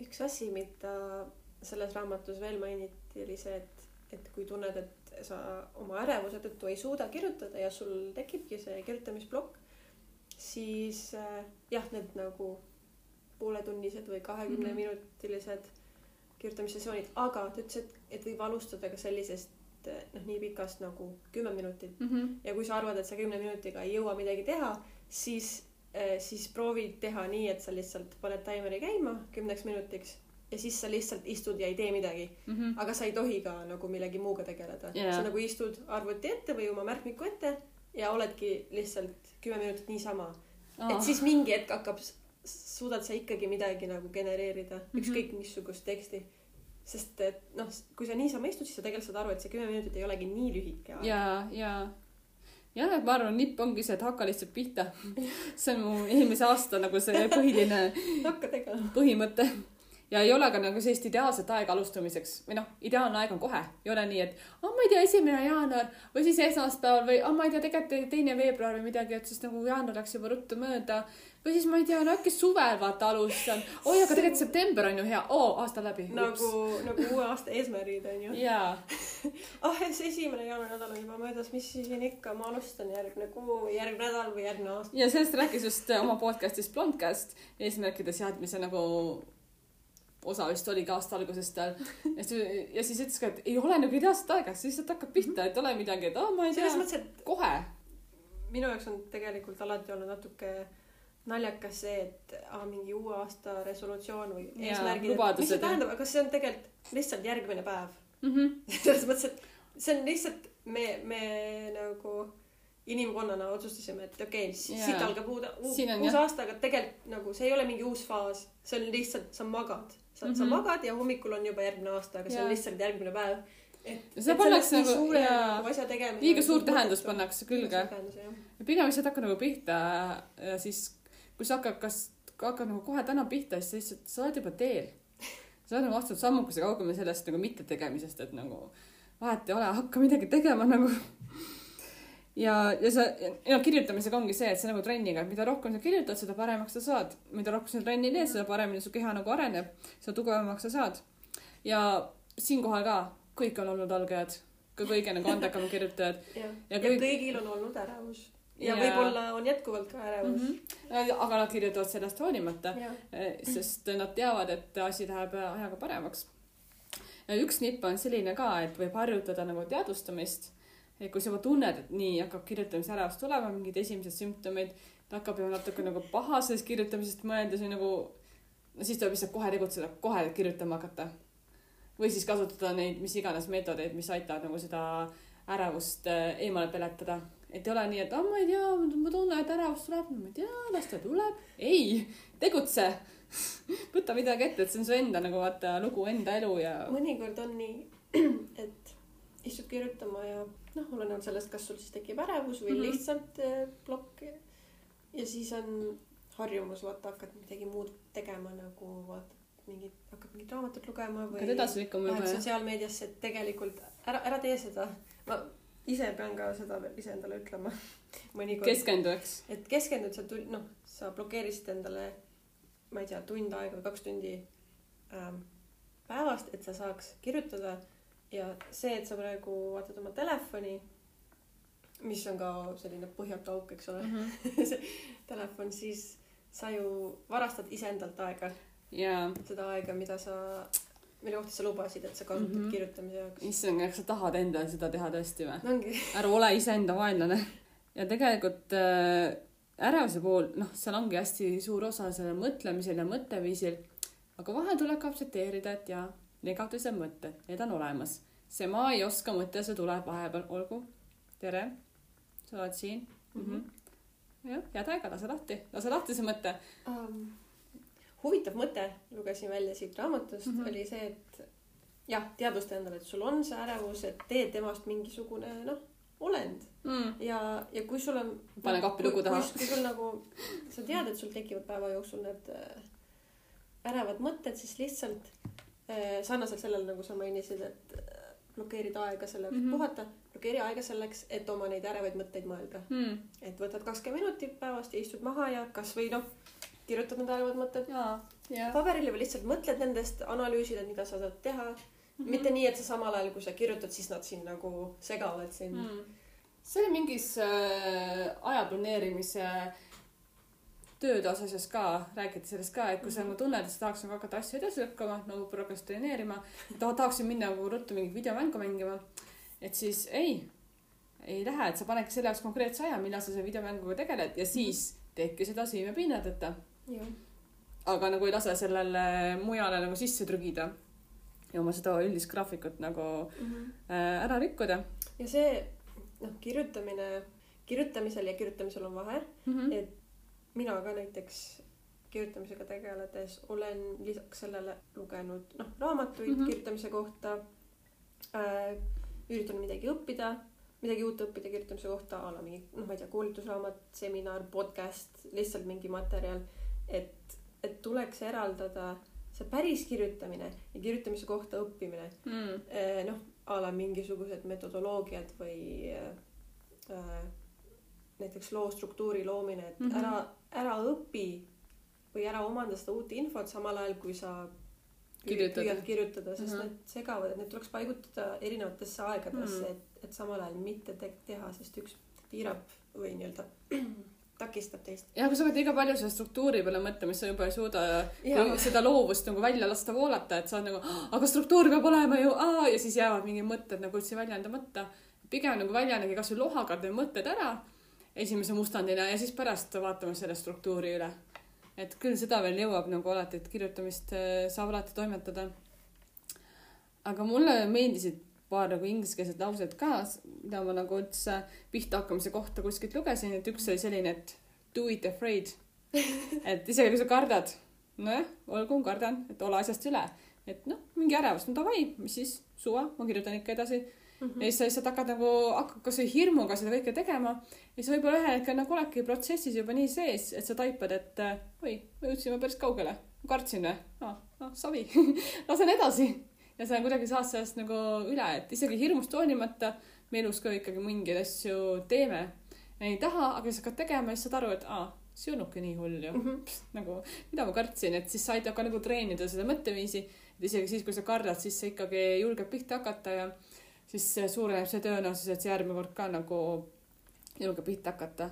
üks asi, mida selles raamatus veel mainiti, oli see, et, et kui tunned, et sa oma ärevuse tõttu ei suuda kirjutada ja sul tekibki see kirjutamisplokk, siis äh, jah, need nagu pooletunnised või kahekümne Mhm. minutilised kirjutamissessioonid, aga ta ütles, et, et võib alustada ka sellisest eh, noh, nii pikast nagu kümme minutit Mm -hmm. ja kui sa arvad, et sa kümne minutiga ei jõua midagi teha, siis, siis proovi teha nii, et sa lihtsalt paned taimeri käima kümneks minutiks ja siis sa lihtsalt istud ja ei tee midagi. Mm -hmm. aga sa ei tohi ka nagu millegi muuga tegeleda Jaa. sa nagu istud arvuti ette või oma märkmiku ette ja oledki lihtsalt kümme minutit niisama. et siis mingi hetk hakkab, suudad sa ikkagi midagi nagu genereerida mm. -hmm. ükskõik missugust teksti. sest et noh, kui sa niisama istud, siis sa tegelikult saad aru, et see kümme minutit ei olegi nii lühike aeg. ja, ja, jah, et ma arvan, nipp ongi see, et hakka lihtsalt pihta. see on mu eelmise aasta nagu see põhiline hakka tegema. põhimõte. Ja ei ole ka nagu sellist ideaalset aega alustamiseks või noh, ideaalne aeg on kohe, ei ole nii, et oh, ma ei tea, esimene jaanuar või siis esmaspäeval või oh, ma ei tea, tegelikult teine veebruar või midagi, et siis nagu jaanuar läks juba ruttu mööda või siis ma ei tea, no äkki suvel vaata alustan. oi, aga tegelikult september on ju hea, oo, aasta läbi. nagu, nagu uue aasta eesmärgid on ju. jaa, ah, see esimene jaanuari nädal on juba möödas, mis siis siin ikka, ma alustan järgmine kuu või järgmine nädal või järgmine aasta. ja sellest rääkis just oma podcast'is Blondcast eesmärkide seadmise nagu osa vist oligi aasta alguses tal. ja siis, siis ütles ka, et ei ole nagu ideaalset aega, sa lihtsalt hakkad pihta, et ole midagi, et aa, ma ei tea selles, mõttes, et kohe. minu jaoks on tegelikult alati olnud natuke naljakas see, et aa, mingi uue aasta resolutsioon või eesmärgid, mis see tähendab, aga see on tegelikult lihtsalt järgmine päev. Mhm. selles mõttes, et see on lihtsalt me, me nagu inimkonnana otsustasime, et okei okay,, siit algab uud, uus aasta, aga tegelikult nagu see ei ole mingi uus faas, see on lihtsalt, sa magad. sa mm, -hmm. sa Mhm. magad ja hommikul on juba järgmine aasta, aga see on lihtsalt järgmine päev. et, Seda pannakse nagu- suure nagu asja tegemine. liiga suurt tähendust pannakse külge. pigem lihtsalt hakka nagu pihta ja siis, kui sa hakkad, kas hakkad nagu kohe täna pihta, siis sa lihtsalt, sa oled juba teel. sa oled nagu astunud sammukese kaugemale sellest nagu mittetegemisest, et nagu vahet ei ole, hakka midagi tegema nagu. ja, ja sa, ja kirjutamisega ongi see, et see nagu trenniga, et mida rohkem sa kirjutad, seda paremaks sa saad. mida rohkem sa trenni teed, seda paremini su keha nagu areneb, seda tugevamaks sa saad. ja siinkohal ka, kõik on olnud algajad, ka kõige nagu andekamad kirjutajad. ja, Ja ja kõik- kõigil on olnud ärevus. ja Jaa. võib-olla on jätkuvalt ka ärevus mm. -hmm. aga nad kirjutavad sellest hoolimata, -hmm. sest nad teavad, et asi läheb ajaga paremaks. üks nipp on selline ka, et võib harjutada nagu teadvustamist. Et kui sa juba tunned, et nii hakkab kirjutamise ärevus tulema, mingid esimesed sümptomid, ta hakkab juba natuke nagu paha sellest kirjutamisest mõeldes või nagu, no siis tuleb lihtsalt kohe tegutseda, kohe kirjutama hakata. või siis kasutada neid mis iganes meetodeid, mis aitavad nagu seda ärevust äh, eemale peletada et ei ole nii, et ah ma ei tea, ma tunnen, et ärevus tuleb, ma ei tea, las ta tuleb. ei, tegutse. võta midagi ette, et see on su enda nagu vaata lugu, enda elu ja. mõnikord on nii, et istud kirjutama ja noh, olenevalt sellest, kas sul siis tekib ärevus või mm. -hmm. lihtsalt eh, plokk. ja siis on harjumus, vaata, hakkad midagi muud tegema nagu vaata mingit, hakkad mingit raamatut lugema või hakkad edasi lähed juba ja. sotsiaalmeediasse, et tegelikult ära, ära tee seda. ma ise pean ka seda veel iseendale ütlema mõnikord. keskendu, eks. et keskendud sa tund, noh, sa blokeerisid endale, ma ei tea, tund aega või kaks tundi ähm, päevast, et sa saaks kirjutada ja see, et sa praegu vaatad oma telefoni, mis on ka selline põhjatu auk, eks ole, see telefon, siis sa ju varastad iseendalt aega, jaa, seda aega, mida sa, mille kohta sa lubasid, et sa kasutad mm. -hmm. kirjutamise jaoks. issand, kas sa tahad endale seda teha tõesti või? ära ole iseenda vaenlane. ja tegelikult äh, ärevuse puhul, noh, seal ongi hästi suur osa sellel mõtlemisel ja mõtteviisil. aga vahel tuleb ka aktsepteerida, et jaa, negatiivsed mõtted, need on olemas. see ma ei oska mõte, see tuleb vahepeal, olgu. tere, sa oled siin mm. -hmm. jah, head aega, lase lahti, lase lahti see mõte. um,. huvitav mõte, lugesin välja siit raamatust mm. -hmm. oli see, et jah, teadvusta endale, et sul on see ärevus, et tee temast mingisugune noh, olend Mm. ja, ja kui sul on. Pane kappi luku taha. kui sul nagu, sa tead, et sul tekivad päeva jooksul need äh, ärevad mõtted, siis lihtsalt sarnaselt sellele, nagu sa mainisid, et äh, blokeerida aega selleks mm. -hmm. puhata, blokeeri aega selleks, et oma neid ärevaid mõtteid mõelda. Mm. et võtad kakskümmend minutit päevast ja istud maha ja kasvõi noh, kirjutad need ärevad mõtted jaa. paberile või lihtsalt mõtled nendest, analüüsid, et mida sa saad teha mm. -hmm. mitte nii, et sa samal ajal, kui sa kirjutad, siis nad siin nagu segavad sind mm.. see oli mingis äh, aja planeerimise tööde osas ka, räägiti sellest ka, et kui sa Mhm. nagu tunned, et sa tahaks nagu hakata asju edasi lükkama, nagu prokrastineerima, tahaksin minna nagu ruttu mingit videomängu mängima, et siis ei, ei lähe, et sa panedki selle jaoks konkreetse aja, millal sa selle videomänguga tegeled ja siis teedki seda siimepinnadeta. jah, aga nagu ei lase sellele mujale nagu sisse trügida ja oma seda üldist graafikut nagu äh, ära rikkuda ja see noh, kirjutamine, kirjutamisel ja kirjutamisel on vahe, mm. -hmm. et mina ka näiteks kirjutamisega tegeledes olen lisaks sellele lugenud noh, raamatuid mm. -hmm. kirjutamise kohta äh,. üritanud midagi õppida, midagi uut õppida kirjutamise kohta, a la mingi noh, ma ei tea, koolitusraamat, seminar, podcast, lihtsalt mingi materjal, et, et tuleks eraldada see päris kirjutamine ja kirjutamise kohta õppimine Mm. Eh, noh, a la mingisugused metodoloogiad või äh, näiteks loo struktuuri loomine, et mm. -hmm. ära, ära õpi või ära omanda seda uut infot samal ajal, kui sa püü- Kirjutad. püüad kirjutada, sest mm. -hmm. need segavad, et need tuleks paigutada erinevatesse aegadesse mm, -hmm. et, et samal ajal mitte te teha, sest üks piirab või nii-öelda takistab teist. ja kui sa hakkad liiga palju selle struktuuri peale mõtlema, siis sa juba ei suuda kui seda loovust nagu välja lasta voolata, et sa oled nagu, aga struktuur peab olema ju, ja siis jäävad mingid mõtted nagu üldse väljendamata. pigem nagu väljendage kasvõi lohaga need mõtted ära esimese mustandina ja siis pärast vaatame selle struktuuri üle. et küll seda veel jõuab nagu alati, et kirjutamist äh, saab alati toimetada. aga mulle meeldisid paar nagu ingliskeelset lauset ka, mida ma nagu üldse pihta hakkamise kohta kuskilt lugesin, et üks oli selline, et do it afraid. et isegi kui sa kardad, nojah, olgu, kardan, et ole asjast üle. et noh, mingi ärevus, no davai, mis siis, suva, ma kirjutan ikka edasi. Mhm. ja siis sa lihtsalt hakkad nagu, hakkad kasvõi hirmuga seda kõike tegema ja siis võib-olla ühel hetkel nagu oledki protsessis juba nii sees, et sa taipad, et oi, me jõudsime päris kaugele. kartsin või? aa, noh, savi, lasen edasi. ja sa kuidagi saad sellest nagu üle, et isegi hirmust hoolimata me elus ka ikkagi mingeid asju teeme. ei taha, aga siis hakkad tegema ja siis saad aru, et aa, see ei olnudki nii hull ju. Mhm. nagu, mida ma kartsin, et siis sa aitab ka nagu treenida seda mõtteviisi. et isegi siis, kui sa kardad, siis sa ikkagi julged pihta hakata ja siis suureneb see tõenäosus, et sa järgmine kord ka nagu julgeb pihta hakata.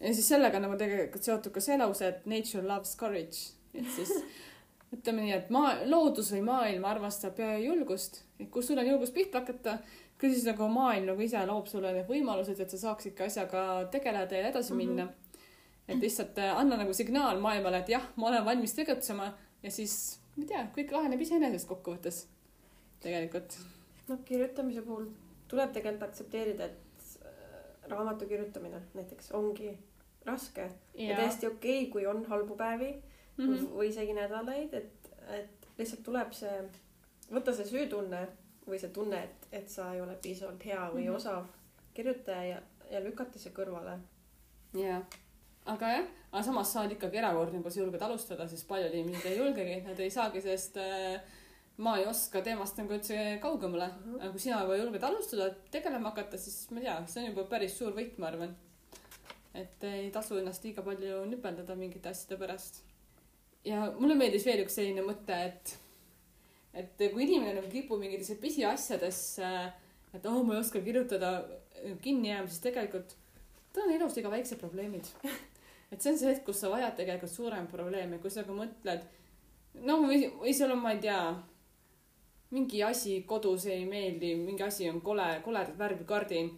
ja siis sellega nagu tegelikult seotud ka see lause, et nature loves courage, et siis ütleme nii, et maa, loodus või maailm armastab julgust, et kui sul on julgust pihta hakata, küll siis nagu maailm nagu ise loob sulle need võimalused, et sa saaksid ka asjaga tegeleda ja edasi Mhm. minna mm. -hmm. et lihtsalt äh, anna nagu signaal maailmale, et jah, ma olen valmis tegutsema ja siis ma ei tea, kõik laheneb iseenesest kokkuvõttes tegelikult. noh, kirjutamise puhul tuleb tegelikult aktsepteerida, et äh, raamatu kirjutamine näiteks ongi raske ja, ja täiesti okei okay,, kui on halbu päevi mm. -hmm. või isegi nädalaid, et, et lihtsalt tuleb see, võtta see süütunne või see tunne, et, et sa ei ole piisavalt hea või mm. -hmm. osav kirjutaja ja, ja lükata see kõrvale. jaa, aga jah, aga samas sa oled ikkagi erakordne, kui sa julged alustada, sest paljud inimesed ei julgegi, nad ei saagi sellest äh, ma ei oska teemast nagu üldse kaugemale mm. Mhm. aga kui sina juba julged alustada tegelema hakata siis ma ei tea see on juba päris suur võit ma arvan et ei tasu ennast liiga palju nüpeldada mingite asjade pärast ja mulle meeldis veel üks selline mõte et et kui inimene nagu kipub mingitesse pisiasjadesse et oh ma ei oska kirjutada kinni jääma siis tegelikult tal on elus iga väiksed probleemid et see on see hetk kus sa vajad tegelikult suuremaid probleeme kui sa ka mõtled no või, või sul on ma ei tea mingi asi kodus ei meeldi mingi asi on kole koledat värvi kardin.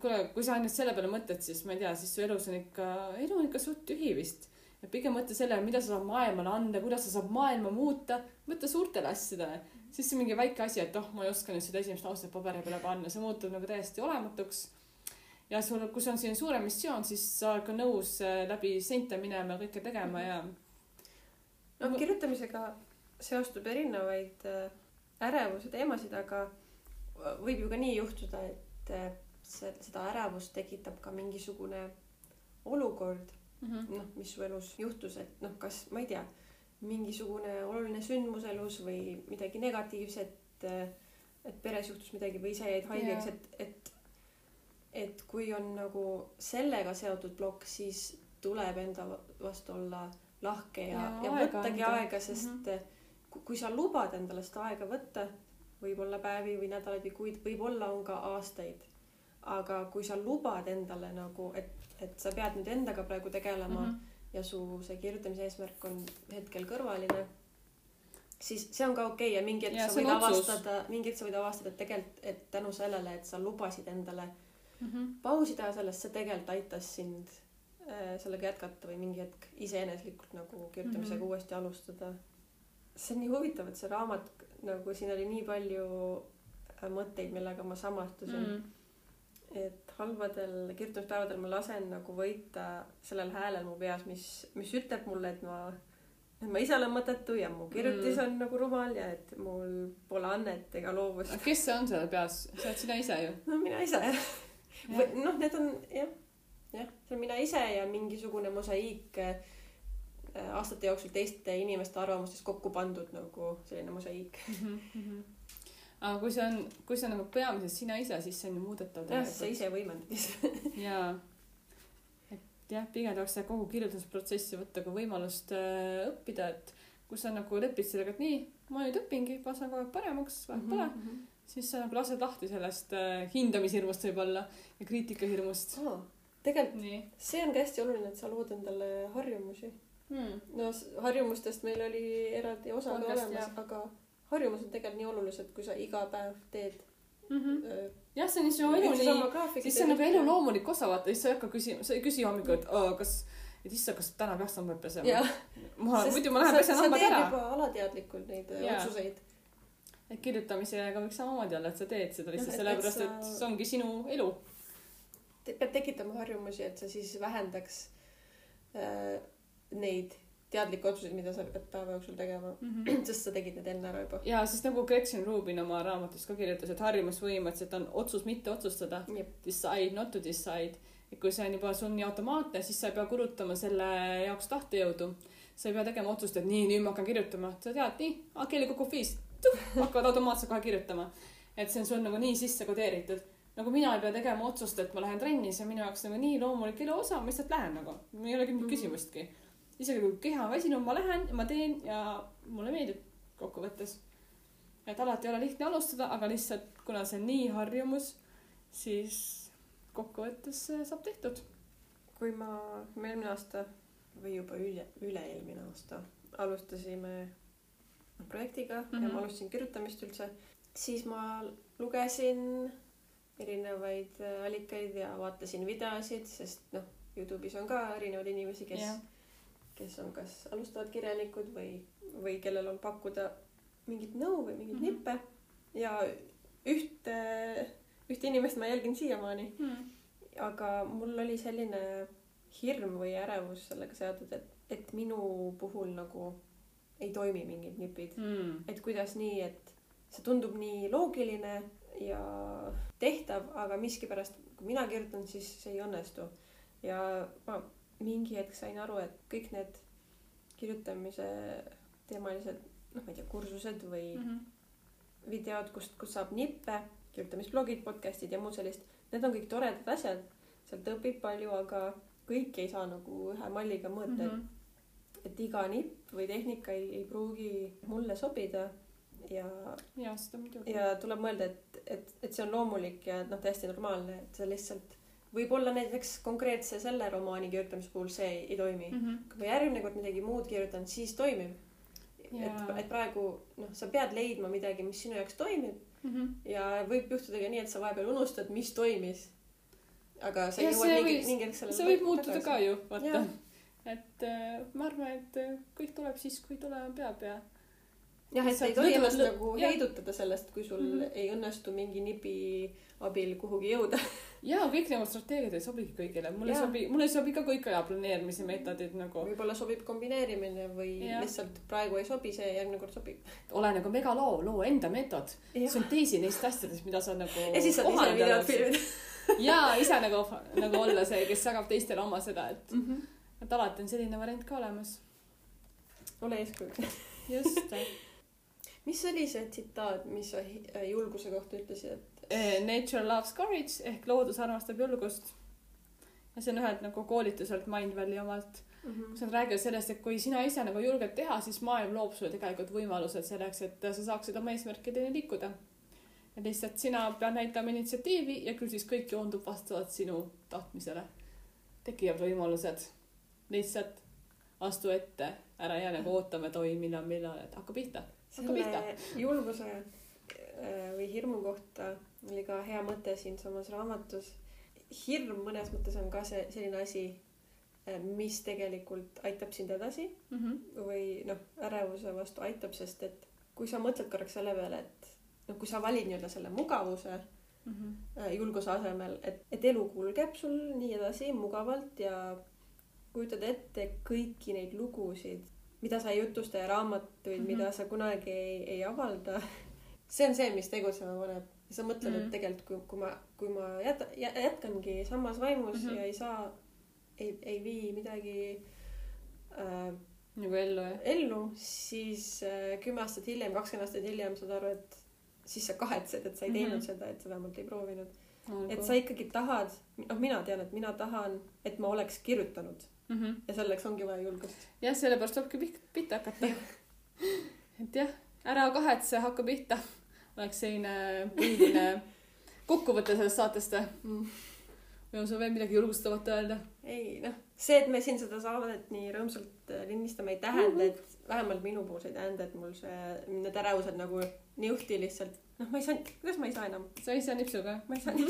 Kuule kui sa ainult selle peale mõtled siis ma ei tea siis su elus on ikka elu on ikka suht tühi vist. Et pigem mõtle sellele mida sa saad maailmale anda kuidas sa saad maailma muuta. Mõtle suurtele asjadele. Siis see mingi väike asi et oh ma ei oska nüüd seda esimest lauset paberi peale panna. See muutub nagu täiesti olematuks. Ja sul kui sul on selline suurem missioon siis sa oled ka nõus äh, läbi seinte minema ja kõike tegema ja noh kirjutamisega seostub erinevaid äh, ärevuse teemasid aga võib ju ka nii juhtuda et seda ärevust tekitab ka mingisugune olukord mm -hmm. noh mis su elus juhtus et noh kas ma ei tea mingisugune oluline sündmus elus või midagi negatiivset et peres juhtus midagi või ise jäid haigeks Jaa. et et et kui on nagu sellega seotud plokk siis tuleb enda vastu olla lahke ja, Ja ja, aega võttagi anda. aega sest mm -hmm. Kui, sa lubad endale seda aega võtta võib-olla päevi või nädalaid või kuid võib-olla on ka aastaid aga kui sa lubad endale nagu et et sa pead nüüd endaga praegu tegelema mm. -hmm. ja su see kirjutamise eesmärk on hetkel kõrvaline siis see on ka okei okay. ja mingi hetk sa võid avastada mingi hetk sa võid avastada et tegelikult et tänu sellele et sa lubasid endale Mm -hmm. pausi teha sellest see tegelikult aitas sind äh, sellega jätkata või mingi hetk iseeneslikult nagu kirjutamisega mm. -hmm. uuesti alustada see on nii huvitav et see raamat nagu siin oli nii palju äh, mõtteid millega ma samastusin mm. Et halbadel kirjutamispäevadel ma lasen nagu võita sellel häälel mu peas mis mis ütleb mulle et ma et ma ise olen mõttetu ja mu kirjutis Mm. on nagu rumal ja et mul pole annet ega loovust aga kes see on seal peas? See oled sina ise ju. No mina ise. Jah või noh need on jah jah see olen mina ise ja mingisugune mosaiik aastate jooksul teiste inimeste arvamustest kokku pandud nagu selline mosaiik mm. -hmm. aga kui see on kui see on nagu peamiselt sina ise siis see on ju muudetav jah sa ise võimendad ise jaa et jah pigem tahaks seda kogu kirjutusprotsessi võtta kui võimalust äh, õppida et kui sa nagu lepid sellega et nii ma nüüd õpingi ma saan kogu aeg paremaks vahet pole Mhm. siis sa nagu lased lahti sellest äh, hindamishirmust võib-olla ja kriitikahirmust Aa, tegelikult see on ka hästi oluline et sa lood endale harjumusi hmm. no harjumustest meil oli eraldi osa ka olemas aga harjumused on tegelikult nii olulised kui sa iga päev teed. Mm -hmm. jah see on su elu nii siis see on nagu elu loomulik osa vaata siis sa ei hakka küsima sa ei küsi hommikul et aa kas et issand kas täna peaks hambad pesema ma muidu ma lähen pesen hambad ära. juba alateadlikult neid Jaa. otsuseid. Et kirjutamisega võiks samamoodi olla et sa teed seda lihtsalt et- sellepärast et see ongi sinu elu. Pead tekitama harjumusi et sa siis vähendaks äh, neid teadlikke otsuseid mida sa pead päeva jooksul tegema. Mm -hmm. sest sa tegid need enne ära juba. Ja sest nagu Gretchen Rubin oma raamatus ka kirjutas et harjumus põhimõtteliselt on otsus mitte otsustada. Jep. decide not to decide. Et kui see on juba sul nii automaatne siis sa ei pea kulutama selle jaoks tahtejõudu. Sa ei pea tegema otsust et nii nüüd ma hakkan kirjutama. Sa tead nii kell kukub viis. Hakkavad automaatselt kohe kirjutama. Et see on sul nagu nii sisse kodeeritud. Nagu mina ei pea tegema otsust et ma lähen trenni see on minu jaoks nagu nii loomulik elu osa ma lihtsalt lähen nagu. Ei olegi mingit Mhm. küsimustki isegi kui keha on väsinud ma lähen ja ma teen ja mulle meeldib kokkuvõttes et alati ei ole lihtne alustada aga lihtsalt kuna see on nii harjumus siis kokkuvõttes saab tehtud kui ma me eelmine aasta või juba üle üle-eelmine aasta alustasime projektiga mm -hmm. ja Mhm. ma alustasin kirjutamist üldse siis ma lugesin erinevaid äh, allikaid ja vaatasin videosid sest noh Youtube'is on ka erinevaid inimesi kes Jah. Kes on kas alustavad kirjanikud või või kellel on pakkuda mingit nõu või mingeid mm -hmm. nippe ja ühte ühte inimest ma jälgin siiamaani hmm. aga mul oli selline hirm või ärevus sellega seotud et et minu puhul nagu ei toimi mingid nipid Hmm. et kuidas nii et see tundub nii loogiline ja tehtav aga miskipärast kui mina kirjutan siis see ei õnnestu ja ma mingi hetk sain aru et kõik need kirjutamise teemalised noh ma ei tea kursused või Mhm. videod, kust, kus saab nippe, kirjutamisblogid, podcast'id ja muud sellist. Need on kõik toredad asjad, sealt õpib palju, aga kõike ei saa nagu ühe malliga mõõta mm. -hmm. et iga nipp või tehnika ei, ei pruugi mulle sobida ja, ja seda muidugi. ja tuleb mõelda, et, et, et see on loomulik ja noh, täiesti normaalne, et see lihtsalt võib-olla näiteks konkreetse selle romaani kirjutamise puhul see ei, ei toimi mm. -hmm. kui ma järgmine kord midagi muud kirjutan, siis toimib. Jaa. et, et praegu noh, sa pead leidma midagi, mis sinu jaoks toimib Mhm. ja võib juhtuda ka nii, et sa vahepeal unustad, mis toimis. aga sa jõuad mingi, mingi hetk sellele see võib muutuda ka ju, vaata Jah.. et äh, ma arvan, et äh, kõik tuleb siis, kui tulema peab ja jah, et sa ei tohi ennast nagu heidutada sellest, kui sul mm. -hmm. ei õnnestu mingi nipi abil kuhugi jõuda. ja kõik need strateegiad ei sobigi kõigile, mulle Jaa. sobi, mulle ei sobi ka kõik aja planeerimise meetodid nagu. võib-olla sobib kombineerimine või ja. lihtsalt praegu ei sobi see, järgmine kord sobib. ole nagu megaloo, loo enda meetod. sünteesi neist asjadest, mida sa nagu ja siis saad ise videot filmida ja ise nagu, nagu olla see, kes jagab teistele oma seda, et, mm. -hmm. et alati on selline variant ka olemas. ole eeskujuks. just. mis oli see tsitaat, mis sa äh, julguse kohta ütlesid, et Nature loves courage ehk loodus armastab julgust. ja see on ühelt nagu koolituselt Mindvalley omalt, mm -hmm. kus nad räägivad sellest, et kui sina ise nagu julged teha, siis maailm loob sulle tegelikult võimalused selleks, et sa saaksid oma eesmärkideni liikuda. et lihtsalt sina pead näitama initsiatiivi ja küll siis kõik joondub vastavalt sinu tahtmisele. tekivad võimalused, lihtsalt astu ette, ära jää nagu ootama, et oi, millal, millal, et hakka pihta. hakka pihta. julguse äh, või hirmu kohta oli ka hea mõte siinsamas raamatus. hirm mõnes mõttes on ka see selline asi, mis tegelikult aitab sind edasi mm. -hmm. või noh, ärevuse vastu aitab, sest et kui sa mõtled korraks selle peale, et noh, kui sa valid nii-öelda selle mugavuse Mm -hmm. julguse asemel, et, et elu kulgeb sul nii edasi mugavalt ja kujutad ette kõiki neid lugusid, mida sa ei jutusta ja raamatuid mm, Mhm. -hmm. mida sa kunagi ei, ei avalda. see on see, mis tegutsema paneb. Ja sa mõtled mm, -hmm. Et tegelikult kui, kui ma, kui ma jät-, jätkangi samas vaimus mm. -hmm. ja ei saa, ei, ei vii midagi äh, nagu ellu jah. ellu, siis äh, kümme aastat hiljem, kakskümmend aastat hiljem saad aru, et siis sa kahetsed, et sa ei teinud mm. -hmm. seda, et sa vähemalt ei proovinud. Nagu- et sa ikkagi tahad, noh, mina tean, et mina tahan, et ma oleks kirjutanud mm. -hmm. ja selleks ongi vaja julgust. jah, sellepärast tulebki piht- pihta hakata. et jah, ära kahetse, hakka pihta. Oleks selline põhiline kokkuvõte sellest saatest või? või on sul veel midagi julgustavat öelda? ei noh, see, et me siin seda saadet nii rõõmsalt äh, lindistame, ei tähenda, et vähemalt minu puhul see ei tähenda, et mul see, need ärevused nagu niuhti lihtsalt, noh, ma ei saa, kuidas ma ei saa enam, sa ei saa nipsuga? ma ei saa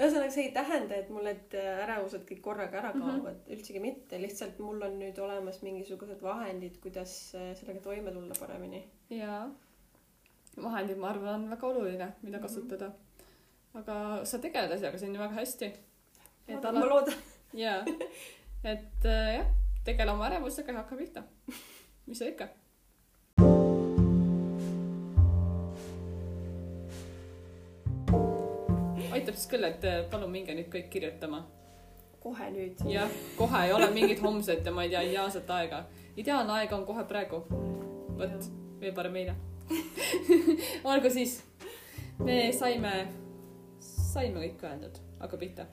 ühesõnaga, see ei tähenda, et mul need äh, ärevused kõik korraga ära Mhm. kaovad mm, -hmm. üldsegi mitte, lihtsalt mul on nüüd olemas mingisugused vahendid, kuidas äh, sellega toime tulla paremini. jaa. vahendid, ma arvan, on väga oluline, mida Mhm. kasutada. aga sa tegeled asjaga siin ju väga hästi. et ma ala-, loodan. jaa, et äh, jah, tegele oma ärevusega ja hakka pihta. mis seal ikka. aitab siis küll, et äh, palun minge nüüd kõik kirjutama. kohe nüüd. jah, kohe ei ole mingit homset ja ma ei tea, ideaalset aega. ideaalne aeg on kohe praegu. vot, veel parem eile. olgu siis, me saime, saime kõik öeldud, hakka pihta.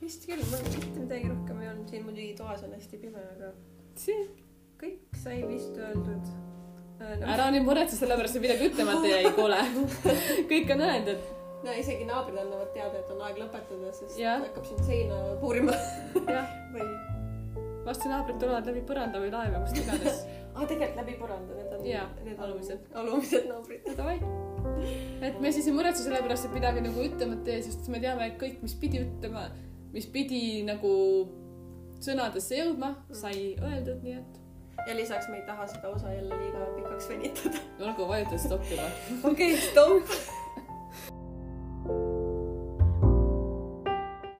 vist küll, mul mitte midagi rohkem ei olnud, siin muidugi toas on hästi pime, aga kõik sai vist öeldud. No, ära nüüd muretse selle pärast, et midagi ütlemata jäi, kuule. kõik on öeldud. no isegi naabrid annavad teada, et on aeg lõpetada, sest Jah. hakkab siin seina puurima või. varsti naabrid tulevad läbi põranda või laeva, kust iganes. aa, tegelikult läbi põranda, need Jaa, need alumised. alumised naabrid. Davai. et me siis ei muretse selle pärast, et midagi nagu ütlemata jäi, sest me teame, et kõik, mis pidi ütlema, mis pidi nagu sõnadesse jõudma, sai öeldud, nii et ja lisaks me ei taha seda osa jälle liiga pikaks venitada. olgu, vajuta stoppi või. okei stopp.